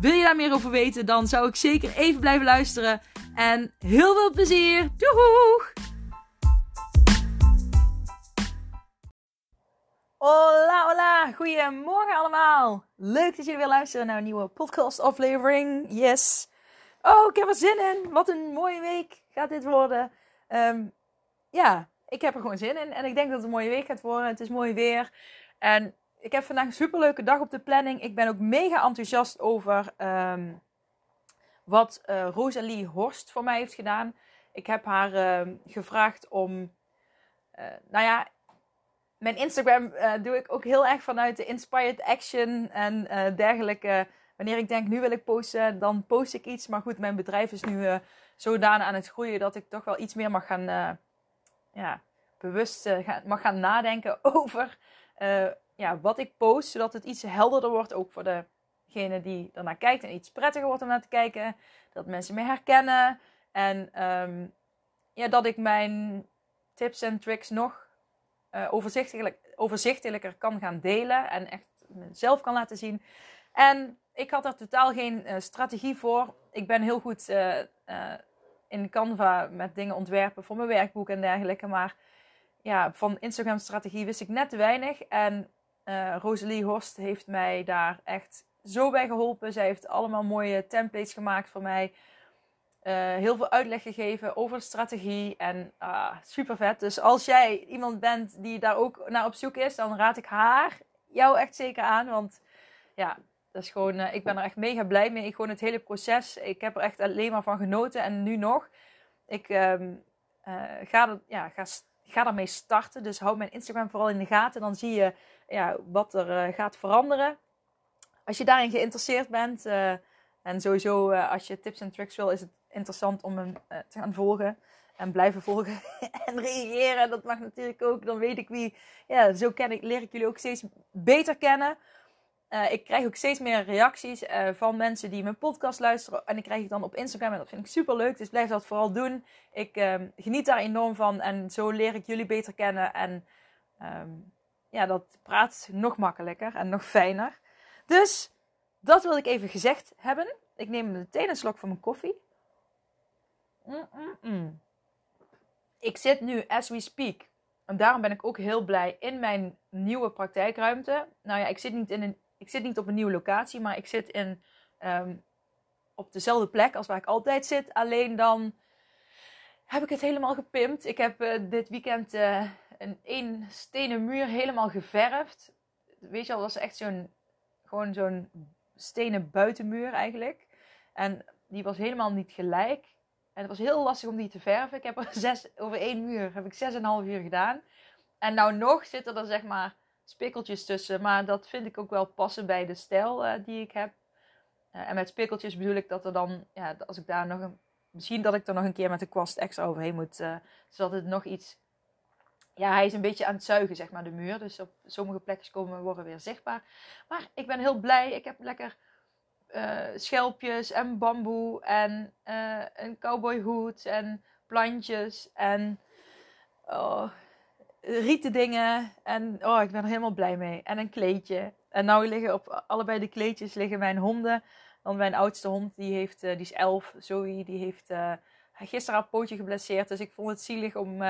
Wil je daar meer over weten, dan zou ik zeker even blijven luisteren. En heel veel plezier! Doeg! Hola, hola! Goedemorgen allemaal! Leuk dat jullie weer luisteren naar een nieuwe podcast aflevering. Yes! Oh, ik heb er zin in! Wat een mooie week gaat dit worden. Um, ja, ik heb er gewoon zin in. En ik denk dat het een mooie week gaat worden. Het is mooi weer. En ik heb vandaag een superleuke dag op de planning. Ik ben ook mega enthousiast over um, wat uh, Rosalie Horst voor mij heeft gedaan. Ik heb haar uh, gevraagd om, uh, nou ja, mijn Instagram doe ik ook heel erg vanuit de inspired action en dergelijke. Wanneer ik denk, nu wil ik posten, dan post ik iets. Maar goed, mijn bedrijf is nu zodanig aan het groeien dat ik toch wel iets meer mag gaan, ja, bewust mag gaan nadenken over ja, wat ik post, zodat het iets helderder wordt, ook voor degene die ernaar kijkt en iets prettiger wordt om naar te kijken. Dat mensen me herkennen en um, ja, dat ik mijn tips en tricks nog uh, overzichtelijk, overzichtelijker kan gaan delen en echt mezelf kan laten zien. En ik had er totaal geen uh, strategie voor. Ik ben heel goed uh, in Canva met dingen ontwerpen voor mijn werkboek en dergelijke. Maar ja, van Instagram-strategie wist ik net te weinig. En uh, Rosalie Horst heeft mij daar echt zo bij geholpen. Zij heeft allemaal mooie templates gemaakt voor mij. Uh, heel veel uitleg gegeven over de strategie. En uh, super vet. Dus als jij iemand bent die daar ook naar op zoek is, dan raad ik haar jou echt zeker aan. Want ja, dat is gewoon, uh, ik ben er echt mega blij mee. Ik gewoon het hele proces. Ik heb er echt alleen maar van genoten. En nu nog. Ik um, ga, er, ja, ga, ga daarmee starten. Dus hou mijn Instagram vooral in de gaten. Dan zie je ja, wat er uh, gaat veranderen. Als je daarin geïnteresseerd bent, uh, en sowieso uh, als je tips en tricks wil, is het interessant om hem te gaan volgen. En blijven volgen en reageren. Dat mag natuurlijk ook. Dan weet ik wie. Ja, zo ken ik, leer ik jullie ook steeds beter kennen. ik krijg ook steeds meer reacties van mensen die mijn podcast luisteren. En ik krijg ik dan op Instagram. En dat vind ik super leuk. Dus blijf dat vooral doen. Ik ehm, geniet daar enorm van. En zo leer ik jullie beter kennen. En um, ja, dat praat nog makkelijker en nog fijner. Dus dat wil ik even gezegd hebben. Ik neem meteen een slok van mijn koffie. Mm -mm -mm. Ik zit nu as we speak. En daarom ben ik ook heel blij in mijn nieuwe praktijkruimte. Nou ja, ik zit niet, in een, ik zit niet op een nieuwe locatie, maar ik zit in, um, op dezelfde plek als waar ik altijd zit. Alleen dan heb ik het helemaal gepimpt. Ik heb uh, dit weekend uh, een één stenen muur helemaal geverfd. Weet je al, dat was echt zo'n gewoon zo'n stenen buitenmuur eigenlijk. En die was helemaal niet gelijk. En het was heel lastig om die te verven. Ik heb er over één muur heb ik zes en een half uur gedaan. En nou nog zitten er zeg maar spikkeltjes tussen. Maar dat vind ik ook wel passen bij de stijl uh, die ik heb. Uh, en met spikkeltjes bedoel ik dat er dan, ja, als ik daar nog een, misschien dat ik er nog een keer met de kwast extra overheen moet. Uh, zodat het nog iets ja, hij is een beetje aan het zuigen, zeg maar, de muur. Dus op sommige plekken komen worden weer zichtbaar. Maar ik ben heel blij. Ik heb lekker uh, schelpjes en bamboe en uh, een cowboyhoed en plantjes en oh, rieten dingen. En oh, ik ben er helemaal blij mee. En een kleedje. En nou liggen op allebei de kleedjes liggen mijn honden. Dan mijn oudste hond, die, heeft, uh, die is elf. Zoe, die heeft gisteren haar pootje geblesseerd. Dus ik vond het zielig om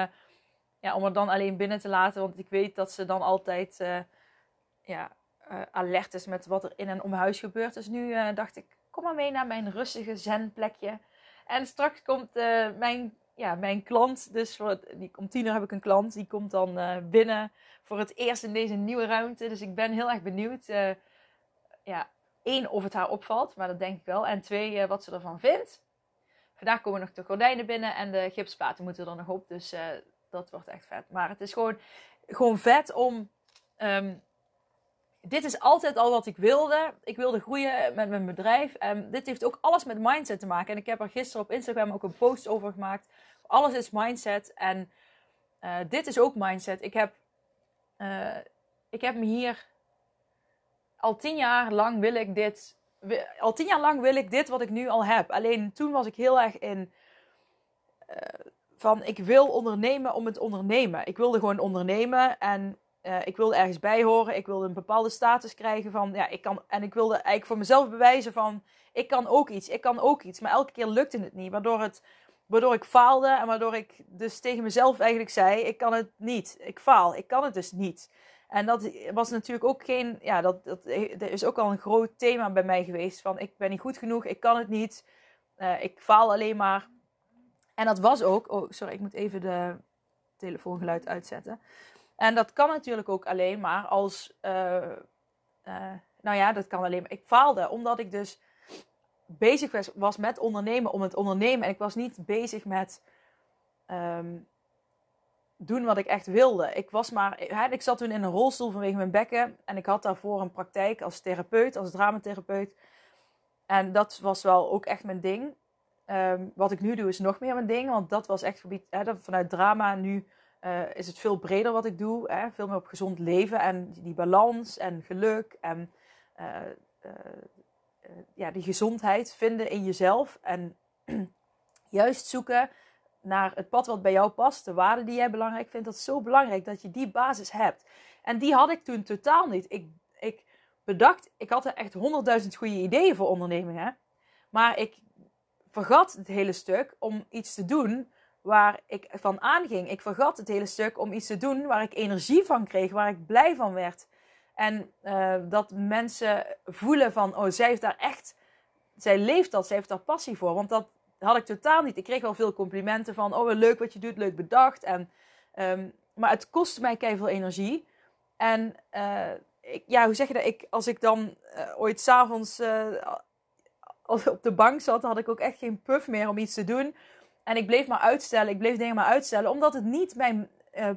ja, om er dan alleen binnen te laten. Want ik weet dat ze dan altijd uh, ja, uh, alert is met wat er in en om huis gebeurt. Dus nu uh, dacht ik, kom maar mee naar mijn rustige zenplekje. En straks komt mijn, ja, mijn klant, dus die, om tien uur heb ik een klant, die komt dan binnen voor het eerst in deze nieuwe ruimte. Dus ik ben heel erg benieuwd. ja, één, of het haar opvalt, maar dat denk ik wel. En twee, wat ze ervan vindt. Vandaag komen nog de gordijnen binnen en de gipsplaten moeten er nog op. Dus dat wordt echt vet. Maar het is gewoon, gewoon vet om um, dit is altijd al wat ik wilde. Ik wilde groeien met mijn bedrijf. En dit heeft ook alles met mindset te maken. En ik heb er gisteren op Instagram ook een post over gemaakt. Alles is mindset. En uh, dit is ook mindset. Ik heb, uh, ik heb me hier al tien jaar lang wil ik dit. Al tien jaar lang wil ik dit wat ik nu al heb. Alleen toen was ik heel erg in. Uh, van ik wil ondernemen om het ondernemen. Ik wilde gewoon ondernemen en uh, ik wilde ergens bij horen. Ik wilde een bepaalde status krijgen van ja, ik kan. En ik wilde eigenlijk voor mezelf bewijzen van ik kan ook iets. Ik kan ook iets. Maar elke keer lukte het niet. Waardoor, het, waardoor ik faalde en waardoor ik dus tegen mezelf eigenlijk zei: ik kan het niet. Ik faal. Ik kan het dus niet. En dat was natuurlijk ook geen. Ja, dat, dat, dat is ook al een groot thema bij mij geweest. Van ik ben niet goed genoeg. Ik kan het niet. Uh, ik faal alleen maar. En dat was ook. Oh, sorry, ik moet even de telefoongeluid uitzetten. En dat kan natuurlijk ook alleen maar als. Uh, uh, nou ja, dat kan alleen maar. Ik faalde omdat ik dus bezig was, met ondernemen om het ondernemen. En ik was niet bezig met um, doen wat ik echt wilde. Ik was maar. Ik zat toen in een rolstoel vanwege mijn bekken. En ik had daarvoor een praktijk als therapeut, als dramatherapeut. En dat was wel ook echt mijn ding. Um, wat ik nu doe is nog meer mijn ding. Want dat was echt. Hè, vanuit drama nu uh, is het veel breder wat ik doe. Hè? Veel meer op gezond leven en die balans en geluk en uh, uh, ja, die gezondheid vinden in jezelf. En juist zoeken naar het pad wat bij jou past, de waarden die jij belangrijk vindt. Dat is zo belangrijk dat je die basis hebt. En die had ik toen totaal niet. Ik, ik bedacht, ik had er echt honderdduizend goede ideeën voor ondernemingen. Maar ik vergat het hele stuk om iets te doen waar ik van aanging. Ik vergat het hele stuk om iets te doen waar ik energie van kreeg, waar ik blij van werd. En uh, dat mensen voelen van, oh, zij heeft daar echt, zij leeft dat, zij heeft daar passie voor. Want dat had ik totaal niet. Ik kreeg wel veel complimenten van, oh, leuk wat je doet, leuk bedacht. En, um, maar het kostte mij keihard veel energie. En ik, ja, hoe zeg je dat? Ik, als ik dan uh, ooit s'avonds op de bank zat, had ik ook echt geen puff meer om iets te doen. En ik bleef maar uitstellen, ik bleef dingen maar uitstellen, omdat het niet mijn. Uh,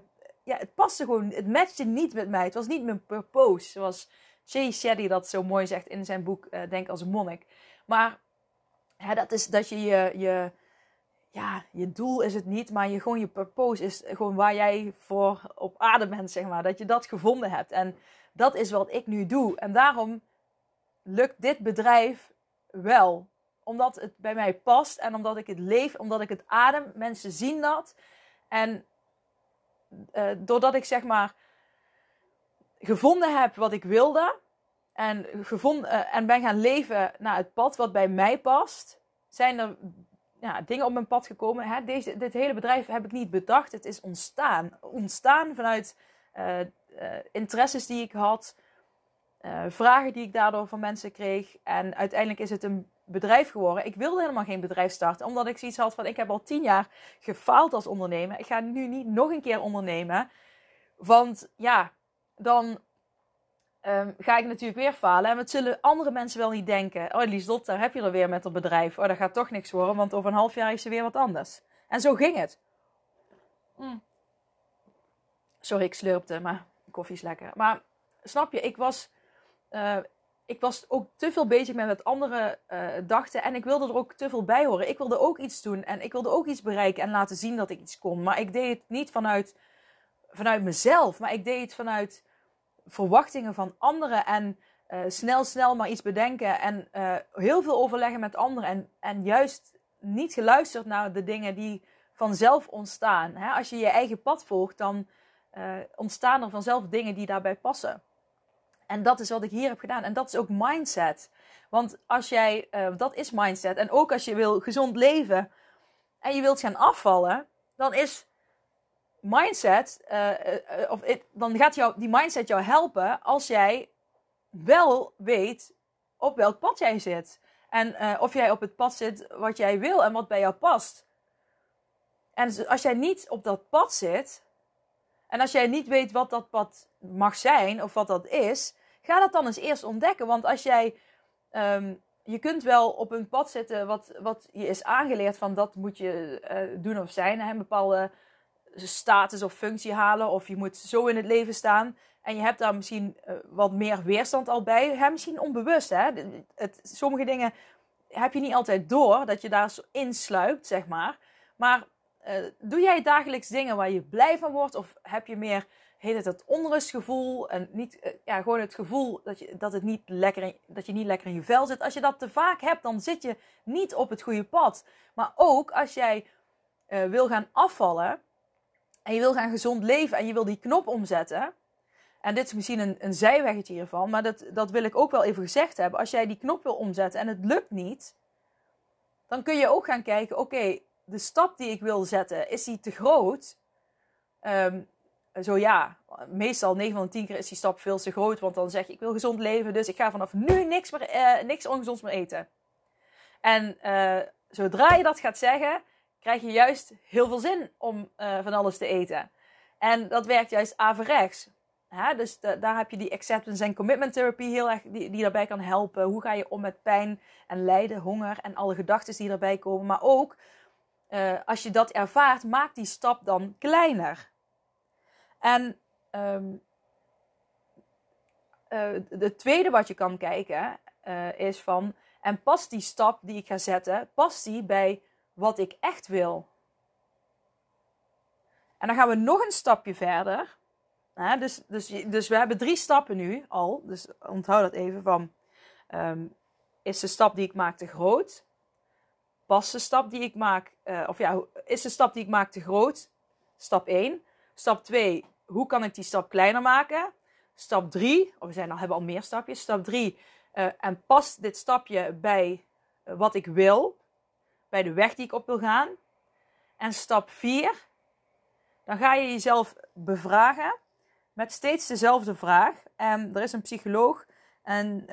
ja, het paste gewoon, het matchte niet met mij. Het was niet mijn purpose, zoals Jay Shetty dat zo mooi zegt in zijn boek uh, Denk als een monnik. Maar hè, dat is dat je je, je, ja, je doel is het niet, maar je, gewoon je purpose is gewoon waar jij voor op aarde bent, zeg maar. Dat je dat gevonden hebt. En dat is wat ik nu doe. En daarom lukt dit bedrijf wel omdat het bij mij past en omdat ik het leef, omdat ik het adem. Mensen zien dat. En uh, doordat ik zeg maar gevonden heb wat ik wilde en, gevonden, uh, en ben gaan leven naar het pad wat bij mij past, zijn er ja, dingen op mijn pad gekomen. Hè? Deze, dit hele bedrijf heb ik niet bedacht. Het is ontstaan. Ontstaan vanuit uh, interesses die ik had, vragen die ik daardoor van mensen kreeg. En uiteindelijk is het een bedrijf geworden. Ik wilde helemaal geen bedrijf starten, omdat ik zoiets had van: ik heb al tien jaar gefaald als ondernemer. Ik ga nu niet nog een keer ondernemen. Want ja, dan um, ga ik natuurlijk weer falen. En wat zullen andere mensen wel niet denken? Oh, Liesdot, daar heb je er weer met het bedrijf. Oh, dat gaat toch niks worden, want over een half jaar is er weer wat anders. En zo ging het. Mm. Sorry, ik slurpte, maar koffie is lekker. Maar snap je, ik was. Uh, ik was ook te veel bezig met wat anderen uh, dachten. En ik wilde er ook te veel bij horen. Ik wilde ook iets doen. En ik wilde ook iets bereiken en laten zien dat ik iets kon. Maar ik deed het niet vanuit, vanuit mezelf. Maar ik deed het vanuit verwachtingen van anderen. En uh, snel, snel maar iets bedenken. En heel veel overleggen met anderen. En, en juist niet geluisterd naar de dingen die vanzelf ontstaan. Hè? Als je je eigen pad volgt, dan ontstaan er vanzelf dingen die daarbij passen. En dat is wat ik hier heb gedaan. En dat is ook mindset. Want als jij, uh, dat is mindset. En ook als je wil gezond leven en je wilt gaan afvallen, dan is mindset, uh, uh, of dan gaat jou, die mindset jou helpen als jij wel weet op welk pad jij zit. En of jij op het pad zit wat jij wil en wat bij jou past. En als jij niet op dat pad zit, en als jij niet weet wat dat pad mag zijn of wat dat is, ga dat dan eens eerst ontdekken. Want als jij, um, je kunt wel op een pad zitten wat, wat je is aangeleerd van dat moet je uh, doen of zijn. Een bepaalde status of functie halen. Of je moet zo in het leven staan. En je hebt daar misschien uh, wat meer weerstand al bij. Misschien onbewust. Hè? Het, sommige dingen heb je niet altijd door. Dat je daar insluipt, zeg maar. Maar uh, doe jij dagelijks dingen waar je blij van wordt? Of heb je meer heet het onrustgevoel en niet, uh, ja, gewoon het gevoel dat je, dat, het niet lekker in, dat je niet lekker in je vel zit. Als je dat te vaak hebt, dan zit je niet op het goede pad. Maar ook als jij uh, wil gaan afvallen en je wil gaan gezond leven en je wil die knop omzetten. En dit is misschien een, een zijweggetje hiervan, maar dat, dat wil ik ook wel even gezegd hebben. Als jij die knop wil omzetten en het lukt niet, dan kun je ook gaan kijken: oké, de stap die ik wil zetten, is die te groot? Um, zo ja, meestal 9 van de 10 keer is die stap veel te groot. Want dan zeg je, ik wil gezond leven, dus ik ga vanaf nu niks, meer, eh, niks ongezonds meer eten. En uh, zodra je dat gaat zeggen, krijg je juist heel veel zin om uh, van alles te eten. En dat werkt juist averechts. Hè? Dus daar heb je die acceptance en commitment therapy heel erg, die, die daarbij kan helpen. Hoe ga je om met pijn en lijden, honger en alle gedachten die daarbij komen. Maar ook, als je dat ervaart, maak die stap dan kleiner. En um, de tweede wat je kan kijken uh, is van, en past die stap die ik ga zetten, past die bij wat ik echt wil? En dan gaan we nog een stapje verder. Dus, dus, dus we hebben drie stappen nu al. Dus onthoud dat even van. Um, is de stap die ik maak te groot? Past de stap die ik maak, uh, of ja, is de stap die ik maak te groot? Stap 1. Stap 2, hoe kan ik die stap kleiner maken? Stap 3, of we zijn al, hebben al meer stapjes. Stap 3, uh, eh, en past dit stapje bij uh, wat ik wil, bij de weg die ik op wil gaan. En stap 4, dan ga je jezelf bevragen met steeds dezelfde vraag. En er is een psycholoog en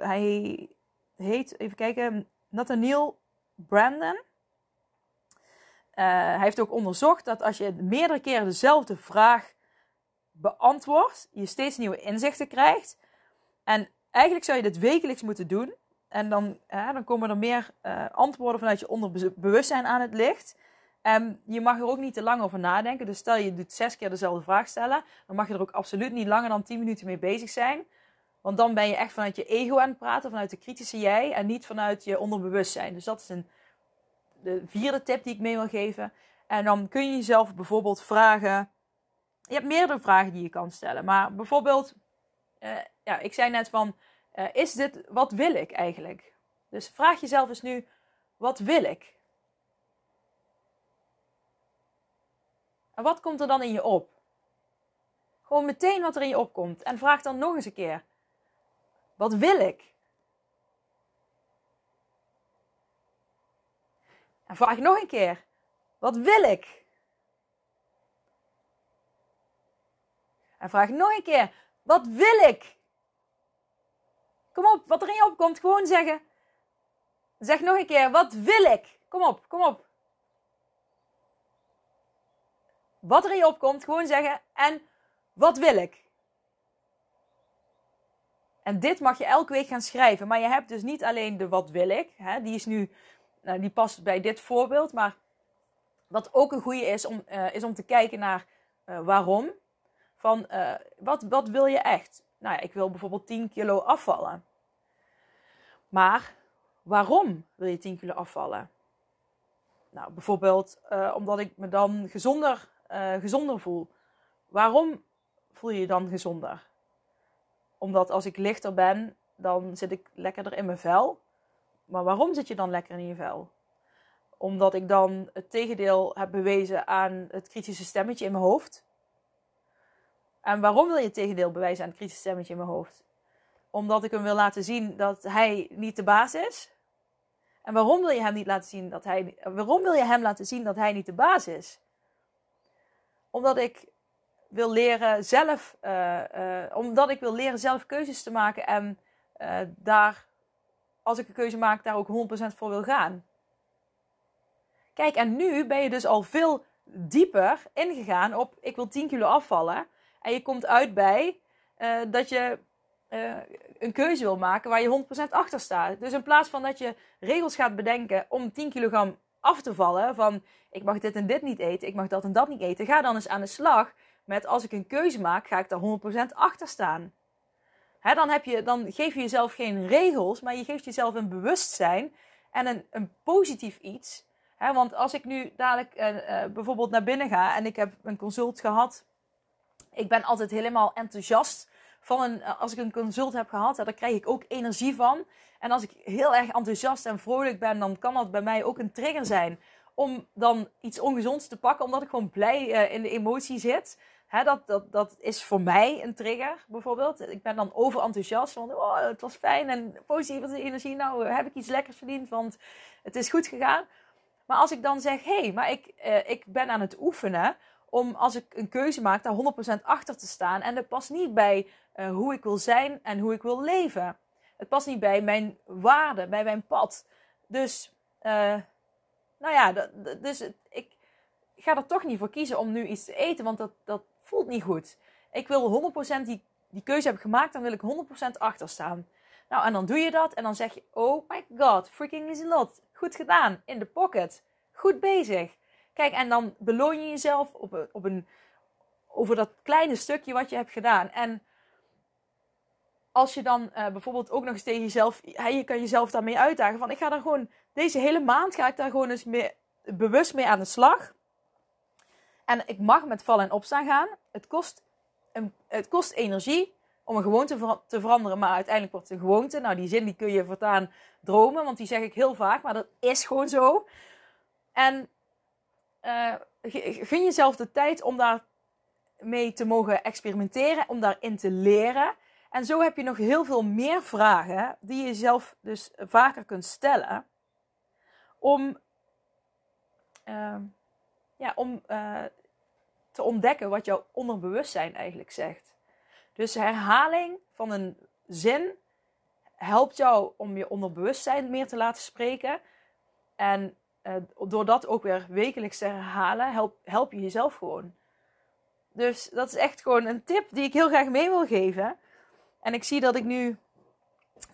hij heet, even kijken, Nathaniel Brandon. Uh, hij heeft ook onderzocht dat als je meerdere keren dezelfde vraag beantwoordt, je steeds nieuwe inzichten krijgt. En eigenlijk zou je dit wekelijks moeten doen. En dan, dan komen er meer uh, antwoorden vanuit je onderbewustzijn aan het licht. En je mag er ook niet te lang over nadenken. Dus stel je doet zes keer dezelfde vraag stellen. Dan mag je er ook absoluut niet langer dan 10 minuten mee bezig zijn. Want dan ben je echt vanuit je ego aan het praten, vanuit de kritische jij. En niet vanuit je onderbewustzijn. Dus dat is een de vierde tip die ik mee wil geven. En dan kun je jezelf bijvoorbeeld vragen. Je hebt meerdere vragen die je kan stellen. Maar bijvoorbeeld, uh, ja, ik zei net van, uh, is dit, wat wil ik eigenlijk? Dus vraag jezelf eens nu, wat wil ik? En wat komt er dan in je op? Gewoon meteen wat er in je opkomt. En vraag dan nog eens een keer, wat wil ik? En vraag nog een keer: wat wil ik? En vraag nog een keer: wat wil ik? Kom op, wat er in je opkomt, gewoon zeggen. Zeg nog een keer: wat wil ik? Kom op, kom op. Wat er in je opkomt, gewoon zeggen. En wat wil ik? En dit mag je elke week gaan schrijven. Maar je hebt dus niet alleen de wat wil ik. Hè, die is nu nou, die past bij dit voorbeeld. Maar wat ook een goede is om, uh, is om te kijken naar uh, waarom. Van uh, wat, wat wil je echt? Nou ja, ik wil bijvoorbeeld 10 kilo afvallen. Maar waarom wil je 10 kilo afvallen? Nou, bijvoorbeeld omdat ik me dan gezonder, gezonder voel. Waarom voel je je dan gezonder? Omdat als ik lichter ben, dan zit ik lekkerder in mijn vel. Maar waarom zit je dan lekker in je vel? Omdat ik dan het tegendeel heb bewezen aan het kritische stemmetje in mijn hoofd. En waarom wil je het tegendeel bewijzen aan het kritische stemmetje in mijn hoofd? Omdat ik hem wil laten zien dat hij niet de baas is. En waarom wil je hem niet laten zien dat hij. Waarom wil je hem laten zien dat hij niet de baas is? Omdat ik wil leren zelf. Uh, uh, omdat ik wil leren zelf keuzes te maken en uh, daar als ik een keuze maak, daar ook 100% voor wil gaan. Kijk, en nu ben je dus al veel dieper ingegaan op ik wil 10 kilo afvallen. En je komt uit bij dat je een keuze wil maken waar je 100% achter staat. Dus in plaats van dat je regels gaat bedenken om 10 kilogram af te vallen van ik mag dit en dit niet eten, ik mag dat en dat niet eten. Ga dan eens aan de slag met als ik een keuze maak, ga ik daar 100% achter staan. Dan, heb je, dan geef je jezelf geen regels, maar je geeft jezelf een bewustzijn en een, een positief iets. Want als ik nu dadelijk uh, bijvoorbeeld naar binnen ga en ik heb een consult gehad, ik ben altijd helemaal enthousiast van een, eh, als ik een consult heb gehad, daar krijg ik ook energie van. En als ik heel erg enthousiast en vrolijk ben, dan kan dat bij mij ook een trigger zijn om dan iets ongezonds te pakken, omdat ik gewoon blij in de emotie zit. Hè, dat, dat, dat is voor mij een trigger, bijvoorbeeld. Ik ben dan overenthousiast van, oh, het was fijn en positieve energie. Nou, heb ik iets lekkers verdiend, want het is goed gegaan. Maar als ik dan zeg, hé, hey, maar ik, uh, ik ben aan het oefenen om als ik een keuze maak, daar 100% achter te staan. En dat past niet bij uh, hoe ik wil zijn en hoe ik wil leven. Het past niet bij mijn waarden, bij mijn pad. Dus, uh, nou ja, dus ik ga er toch niet voor kiezen om nu iets te eten, want dat, dat voelt niet goed. Ik wil 100% die, die keuze heb gemaakt, dan wil ik 100% achter staan. Nou, en dan doe je dat en dan zeg je, oh my god, freaking lot. Goed gedaan, in de pocket. Goed bezig. Kijk, en dan beloon je jezelf op een, op een, over dat kleine stukje wat je hebt gedaan. En als je dan uh, bijvoorbeeld ook nog eens tegen jezelf, je kan jezelf daarmee uitdagen van ik ga daar gewoon, deze hele maand ga ik daar gewoon eens mee, bewust mee aan de slag. En ik mag met vallen en opstaan gaan. Het kost, een, het kost energie om een gewoonte te veranderen, maar uiteindelijk wordt het een gewoonte. Nou, die zin die kun je voortaan dromen, want die zeg ik heel vaak, maar dat is gewoon zo. En uh, gun jezelf de tijd om daar mee te mogen experimenteren, om daarin te leren. En zo heb je nog heel veel meer vragen die je jezelf dus vaker kunt stellen. Om, uh, ja, om uh, te ontdekken wat jouw onderbewustzijn eigenlijk zegt. Dus herhaling van een zin helpt jou om je onderbewustzijn meer te laten spreken. En uh, door dat ook weer wekelijks te herhalen, help, help je jezelf gewoon. Dus dat is echt gewoon een tip die ik heel graag mee wil geven. En ik zie dat ik nu.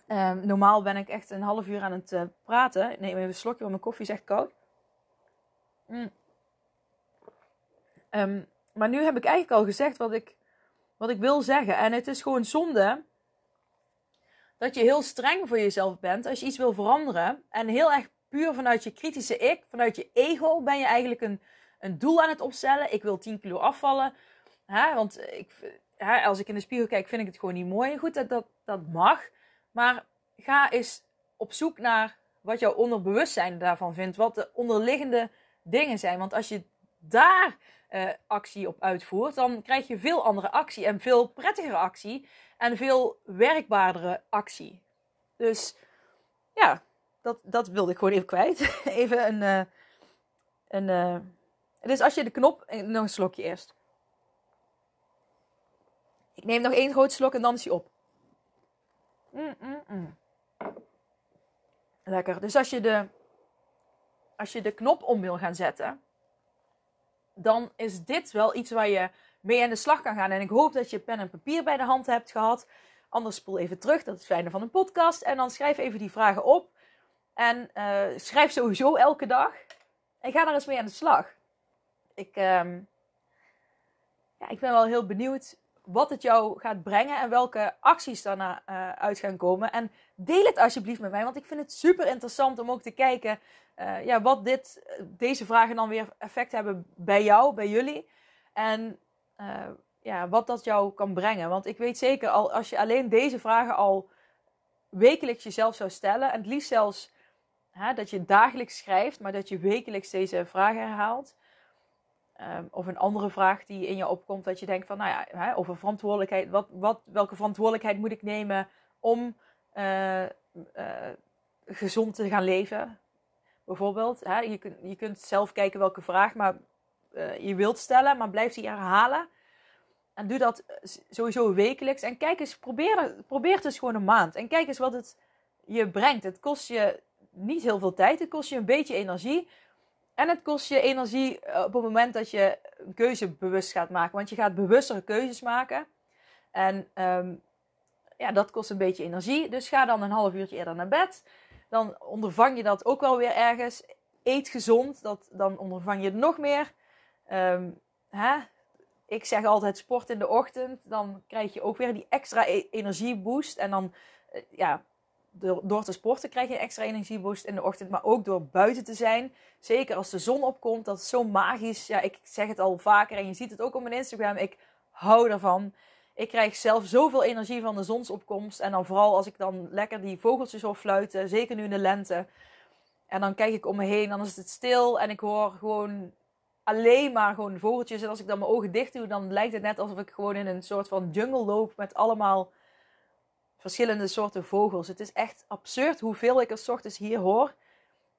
Um, normaal ben ik echt een half uur aan het uh, praten. Ik neem even een slokje, want mijn koffie is echt koud. Mm. Um, maar nu heb ik eigenlijk al gezegd wat ik, wat ik wil zeggen. En het is gewoon zonde dat je heel streng voor jezelf bent als je iets wil veranderen. En heel erg puur vanuit je kritische ik, vanuit je ego, ben je eigenlijk een, een doel aan het opstellen. Ik wil 10 kilo afvallen. Hè, want ik, als ik in de spiegel kijk, vind ik het gewoon niet mooi. Goed, dat, dat, dat mag. Maar ga eens op zoek naar wat jouw onderbewustzijn daarvan vindt. Wat de onderliggende dingen zijn. Want als je daar uh, actie op uitvoert, dan krijg je veel andere actie en veel prettigere actie en veel werkbaardere actie. Dus ja, dat, dat wilde ik gewoon even kwijt. even een. Uh, een uh, dus als je de knop. Nog een slokje eerst. Ik neem nog één groot slok en dan is hij op. Mm, mm, mm. Lekker. Dus als je, de, als je de knop om wil gaan zetten, dan is dit wel iets waar je mee aan de slag kan gaan. En ik hoop dat je pen en papier bij de hand hebt gehad. Anders spoel even terug, dat is het fijne van een podcast. En dan schrijf even die vragen op. En uh, schrijf sowieso elke dag. En ga daar eens mee aan de slag. Ik, um, ja, ik ben wel heel benieuwd wat het jou gaat brengen en welke acties daarna uh, uit gaan komen. En deel het alsjeblieft met mij, want ik vind het super interessant om ook te kijken uh, ja, wat dit, deze vragen dan weer effect hebben bij jou, bij jullie. En ja, wat dat jou kan brengen. Want ik weet zeker, al, als je alleen deze vragen al wekelijks jezelf zou stellen, en het liefst zelfs hè, dat je dagelijks schrijft, maar dat je wekelijks deze vragen herhaalt. Um, of een andere vraag die in je opkomt, dat je denkt van, nou ja, hè, over verantwoordelijkheid. Wat, wat, welke verantwoordelijkheid moet ik nemen om uh, uh, gezond te gaan leven? Bijvoorbeeld, hè, je, kunt, je kunt zelf kijken welke vraag maar, uh, je wilt stellen, maar blijf die herhalen. En doe dat sowieso wekelijks. En kijk eens, probeer, probeer het eens gewoon een maand. En kijk eens wat het je brengt. Het kost je niet heel veel tijd. Het kost je een beetje energie. En het kost je energie eh, op het moment dat je een keuze bewust gaat maken. Want je gaat bewustere keuzes maken. En um, ja, dat kost een beetje energie. Dus ga dan een half uurtje eerder naar bed. Dan ondervang je dat ook wel weer ergens. eet gezond. Dat, dan ondervang je nog meer. Ehm, hè? Ik zeg altijd sport in de ochtend. Dan krijg je ook weer die extra e energieboost. En dan, eh, ja, door, te sporten krijg je extra energieboost in de ochtend. Maar ook door buiten te zijn. Zeker als de zon opkomt. Dat is zo magisch. Ja, ik zeg het al vaker. En je ziet het ook op mijn Instagram. Ik hou ervan. Ik krijg zelf zoveel energie van de zonsopkomst. En dan vooral als ik dan lekker die vogeltjes hoor fluiten. Zeker nu in de lente. En dan kijk ik om me heen. Dan is het stil. En ik hoor gewoon alleen maar gewoon vogeltjes. En als ik dan mijn ogen dicht doe, dan lijkt het net alsof ik gewoon in een soort van jungle loop. Met allemaal verschillende soorten vogels. Het is echt absurd hoeveel ik er ochtends hier hoor.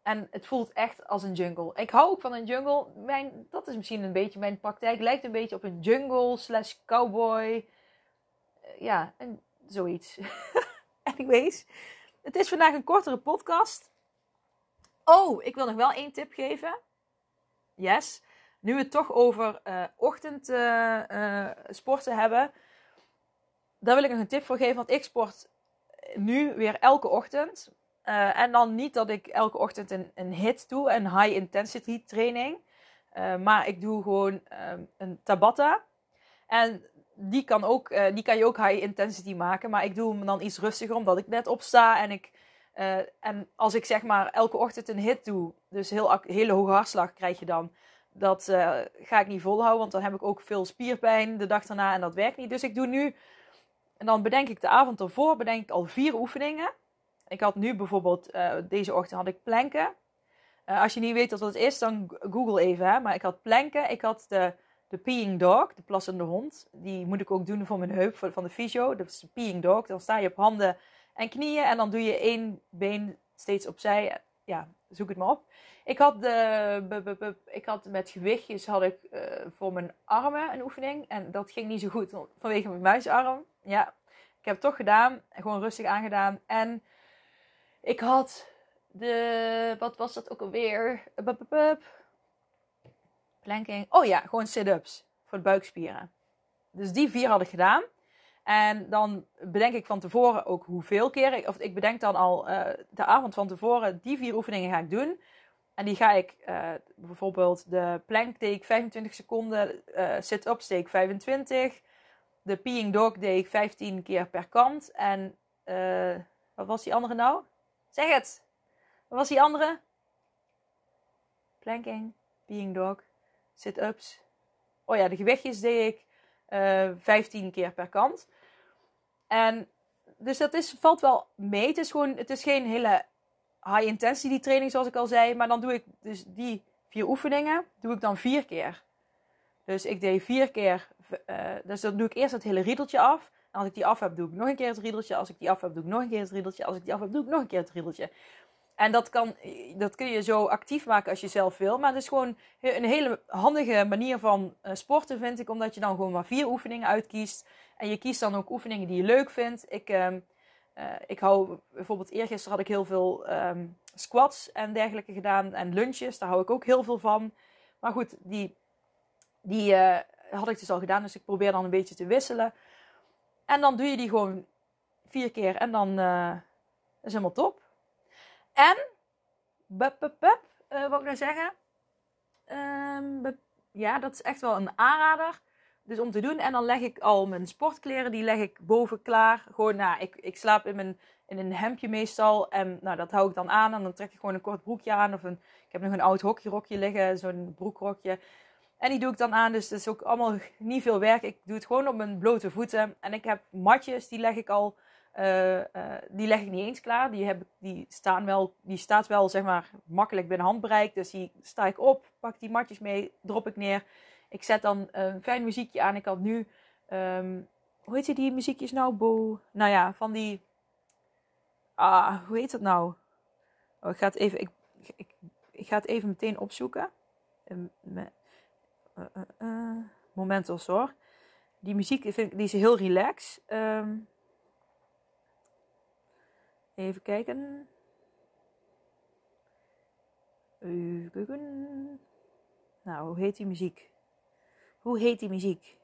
En het voelt echt als een jungle. Ik hou ook van een jungle. Mijn, dat is misschien een beetje mijn praktijk. Lijkt een beetje op een jungle slash cowboy. Eh, ja, en zoiets. Anyways, het is vandaag een kortere podcast. Oh, ik wil nog wel één tip geven. Yes. Nu we het toch over uh, ochtendsporten uh, hebben. Daar wil ik nog een tip voor geven. Want ik sport nu weer elke ochtend. Uh, en dan niet dat ik elke ochtend een, een hit doe, een high intensity training. Uh, maar ik doe gewoon um, een Tabata. En die kan, ook, uh, die kan je ook high intensity maken. Maar ik doe hem dan iets rustiger, omdat ik net opsta. En, ik, en als ik zeg maar elke ochtend een hit doe, dus heel, hele hoge hartslag krijg je dan. Dat ga ik niet volhouden, want dan heb ik ook veel spierpijn de dag daarna en dat werkt niet. Dus ik doe nu, en dan bedenk ik de avond ervoor, bedenk ik al vier oefeningen. Ik had nu bijvoorbeeld, uh, deze ochtend had ik planken. Uh, als je niet weet wat dat is, dan google even. Hè? Maar ik had planken. Ik had de, de peeing dog, de plassende hond. Die moet ik ook doen voor mijn heup van de fysio. Dat is de peeing dog. Dan sta je op handen en knieën en dan doe je één been steeds opzij. Ja, zoek het maar op. Ik had, de, ik had met gewichtjes had ik, uh, voor mijn armen een oefening. En dat ging niet zo goed vanwege mijn muisarm. Ja, ik heb het toch gedaan. Gewoon rustig aangedaan. En ik had de. Wat was dat ook alweer? Planking. Oh ja, gewoon sit-ups voor de buikspieren. Dus die vier had ik gedaan. En dan bedenk ik van tevoren ook hoeveel keer. Of ik bedenk dan al uh, de avond van tevoren, die vier oefeningen ga ik doen. En die ga ik uh, bijvoorbeeld de plank ik 25 seconden, uh, sit-up steek 25. De peeing dog deed ik 15 keer per kant. En wat was die andere nou? Zeg het. Wat was die andere? Planking, being dog, sit-ups. Oh ja, de gewichtjes deed ik uh, eh, 15 keer per kant. En dus dat is, valt wel mee. Het is, gewoon, het is geen hele high intensity training zoals ik al zei. Maar dan doe ik dus die vier oefeningen, doe ik dan vier keer. Dus ik deed vier keer, uh, dus dan doe ik eerst het hele riedeltje af als ik die af heb, doe ik nog een keer het riedeltje. Als ik die af heb, doe ik nog een keer het riedeltje. Als ik die af heb, doe ik nog een keer het riedeltje. En dat, kan, dat kun je zo actief maken als je zelf wil. Maar het is gewoon een hele handige manier van uh, sporten, vind ik. Omdat je dan gewoon maar vier oefeningen uitkiest. En je kiest dan ook oefeningen die je leuk vindt. Ik, uh, uh, ik hou bijvoorbeeld eergisteren had ik heel veel um, squats en dergelijke gedaan. En lunches, daar hou ik ook heel veel van. Maar goed, die, die eh, had ik dus al gedaan. Dus ik probeer dan een beetje te wisselen. En dan doe je die gewoon vier keer en dan uh, is helemaal top. En, bup, bup, uh, wat ik nou zeggen? Um, ja, dat is echt wel een aanrader. Dus om te doen. En dan leg ik al mijn sportkleren, die leg ik boven klaar. Gewoon, nou, ik, ik slaap in, mijn, in een hemdje meestal. En nou, dat hou ik dan aan. En dan trek ik gewoon een kort broekje aan. Of een, ik heb nog een oud hokjerokje liggen, zo'n broekrokje. En die doe ik dan aan, dus het is ook allemaal niet veel werk. Ik doe het gewoon op mijn blote voeten. En ik heb matjes, die leg ik al, uh, uh, die leg ik niet eens klaar. Die, heb, die, staan wel, die staat wel, zeg maar, makkelijk binnen handbereik. Dus die sta ik op, pak die matjes mee, drop ik neer. Ik zet dan een fijn muziekje aan. Ik had nu, um, hoe heet die muziekjes nou? Bo nou ja, van die, ah, hoe heet dat nou? Oh, ik ga het even, ik, ik, ik ga het even meteen opzoeken. Um, uh, uh, hoor. Die muziek vind ik, die is heel relaxed. Um, even kijken. Nou, hoe heet die muziek? Hoe heet die muziek?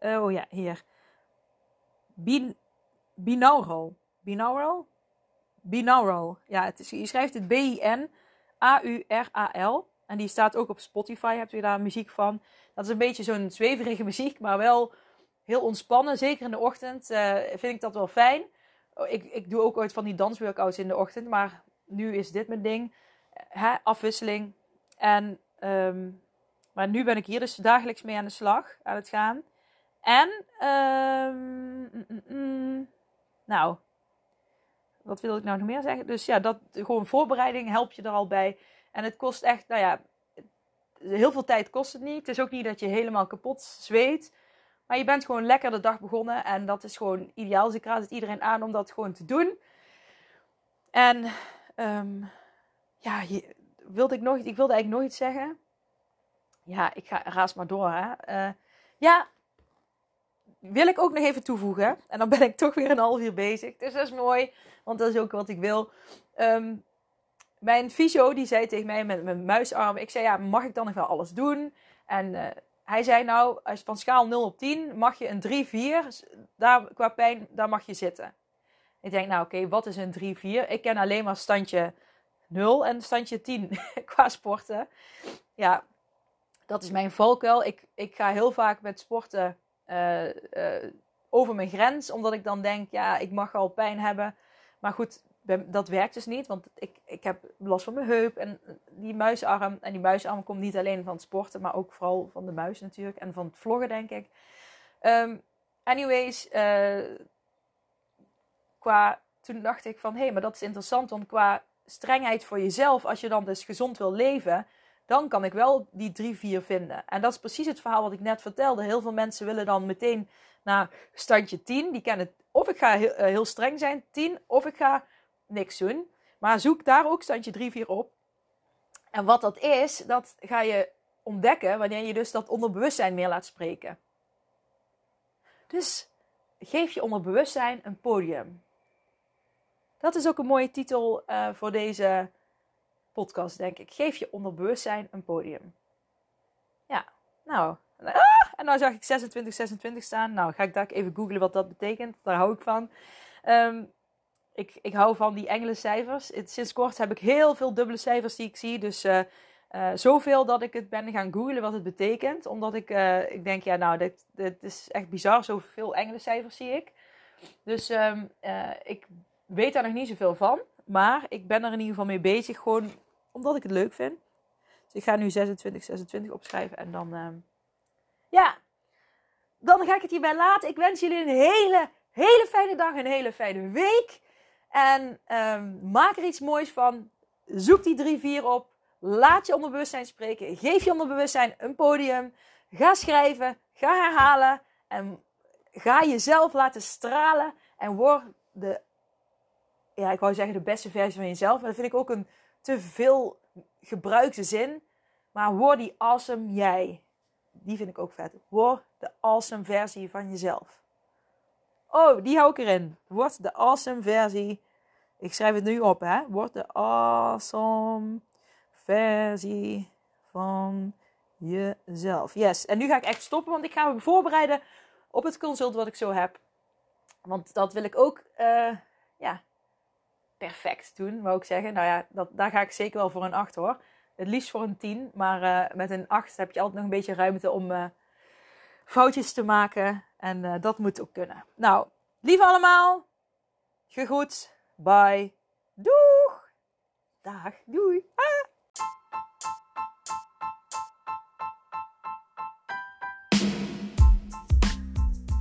Oh ja, hier. Bin, binaural. Binaural? Binaural. Ja, het is, je schrijft het B-I-N-A-U-R-A-L. En die staat ook op Spotify. Hebt u daar muziek van? Dat is een beetje zo'n zweverige muziek, maar wel heel ontspannen. Zeker in de ochtend uh, vind ik dat wel fijn. Oh, ik, ik doe ook ooit van die dansworkouts in de ochtend, maar nu is dit mijn ding. Hè, afwisseling. En, um, maar nu ben ik hier dus dagelijks mee aan de slag, aan het gaan. En, um, mm, mm, mm, nou, wat wil ik nou nog meer zeggen? Dus ja, dat, gewoon voorbereiding help je er al bij. En het kost echt, nou ja, heel veel tijd kost het niet. Het is ook niet dat je helemaal kapot zweet. Maar je bent gewoon lekker de dag begonnen. En dat is gewoon ideaal. Dus ik raad het iedereen aan om dat gewoon te doen. En um, ja, wilde ik, nog, ik wilde eigenlijk nog iets zeggen. Ja, ik ga raas maar door. Hè. Uh, ja, wil ik ook nog even toevoegen. En dan ben ik toch weer een half uur bezig. Dus dat is mooi, want dat is ook wat ik wil. Um, mijn fysio die zei tegen mij met mijn muisarm. Ik zei, ja, mag ik dan nog wel alles doen? En uh, hij zei nou, als van schaal 0 op 10 mag je een 3-4. Daar, qua pijn, daar mag je zitten. Ik denk, nou oké, wat is een 3-4? Ik ken alleen maar standje 0 en standje 10 qua sporten. Ja, dat is mijn valkuil. Ik, ik ga heel vaak met sporten uh, uh, over mijn grens. Omdat ik dan denk, ja, ik mag al pijn hebben. Maar goed, dat werkt dus niet. Want ik, ik heb last van mijn heup en die muisarm. En die muisarm komt niet alleen van het sporten, maar ook vooral van de muis natuurlijk. En van het vloggen, denk ik. Um, anyways, uh, qua, toen dacht ik van, hé, hey, maar dat is interessant. Want qua strengheid voor jezelf, als je dan dus gezond wil leven, dan kan ik wel die 3-4 vinden. En dat is precies het verhaal wat ik net vertelde. Heel veel mensen willen dan meteen naar standje 10. Die kennen of ik ga heel, uh, heel streng zijn, 10, of ik ga niks doen. Maar zoek daar ook standje 3, 4 op. En wat dat is, dat ga je ontdekken wanneer je dus dat onderbewustzijn meer laat spreken. Dus geef je onderbewustzijn een podium. Dat is ook een mooie titel uh, voor deze podcast, denk ik. Geef je onderbewustzijn een podium. Ja, nou. Ah, en nou zag ik 26, 26 staan. Nou, ga ik daar even googlen wat dat betekent. Daar hou ik van. Um, ik, ik hou van die engele cijfers. sinds kort heb ik heel veel dubbele cijfers die ik zie. Dus uh, uh, zoveel dat ik het ben gaan googlen wat het betekent. Omdat ik, uh, ik denk, ja nou, dit, dit is echt bizar. Zoveel engele cijfers zie ik. Dus um, ik weet daar nog niet zoveel van. Maar ik ben er in ieder geval mee bezig. Gewoon omdat ik het leuk vind. Dus ik ga nu 26, 26 opschrijven. En dan, uh, ja, dan ga ik het hierbij laten. Ik wens jullie een hele, hele fijne dag. Een hele fijne week. En um, maak er iets moois van. Zoek die drie, vier op. Laat je onderbewustzijn spreken. Geef je onderbewustzijn een podium. Ga schrijven. Ga herhalen. En ga jezelf laten stralen. En word de, ja, ik wou zeggen de beste versie van jezelf. Maar dat vind ik ook een te veel gebruikte zin. Maar word die awesome jij. Die vind ik ook vet. Word de awesome versie van jezelf. Oh, die hou ik erin. Word de awesome versie. Ik schrijf het nu op, hè. Word de awesome versie van jezelf. Yes. En nu ga ik echt stoppen, want ik ga me voorbereiden op het consult wat ik zo heb. Want dat wil ik ook, uh, ja, perfect doen, wou ik zeggen. Nou ja, dat, daar ga ik zeker wel voor een 8 hoor. Het liefst voor een 10. Maar uh, met een 8 heb je altijd nog een beetje ruimte om uh, foutjes te maken. En uh, dat moet ook kunnen. Nou, lief allemaal. Gegroet. Bye. Doeg. Dag. Doei.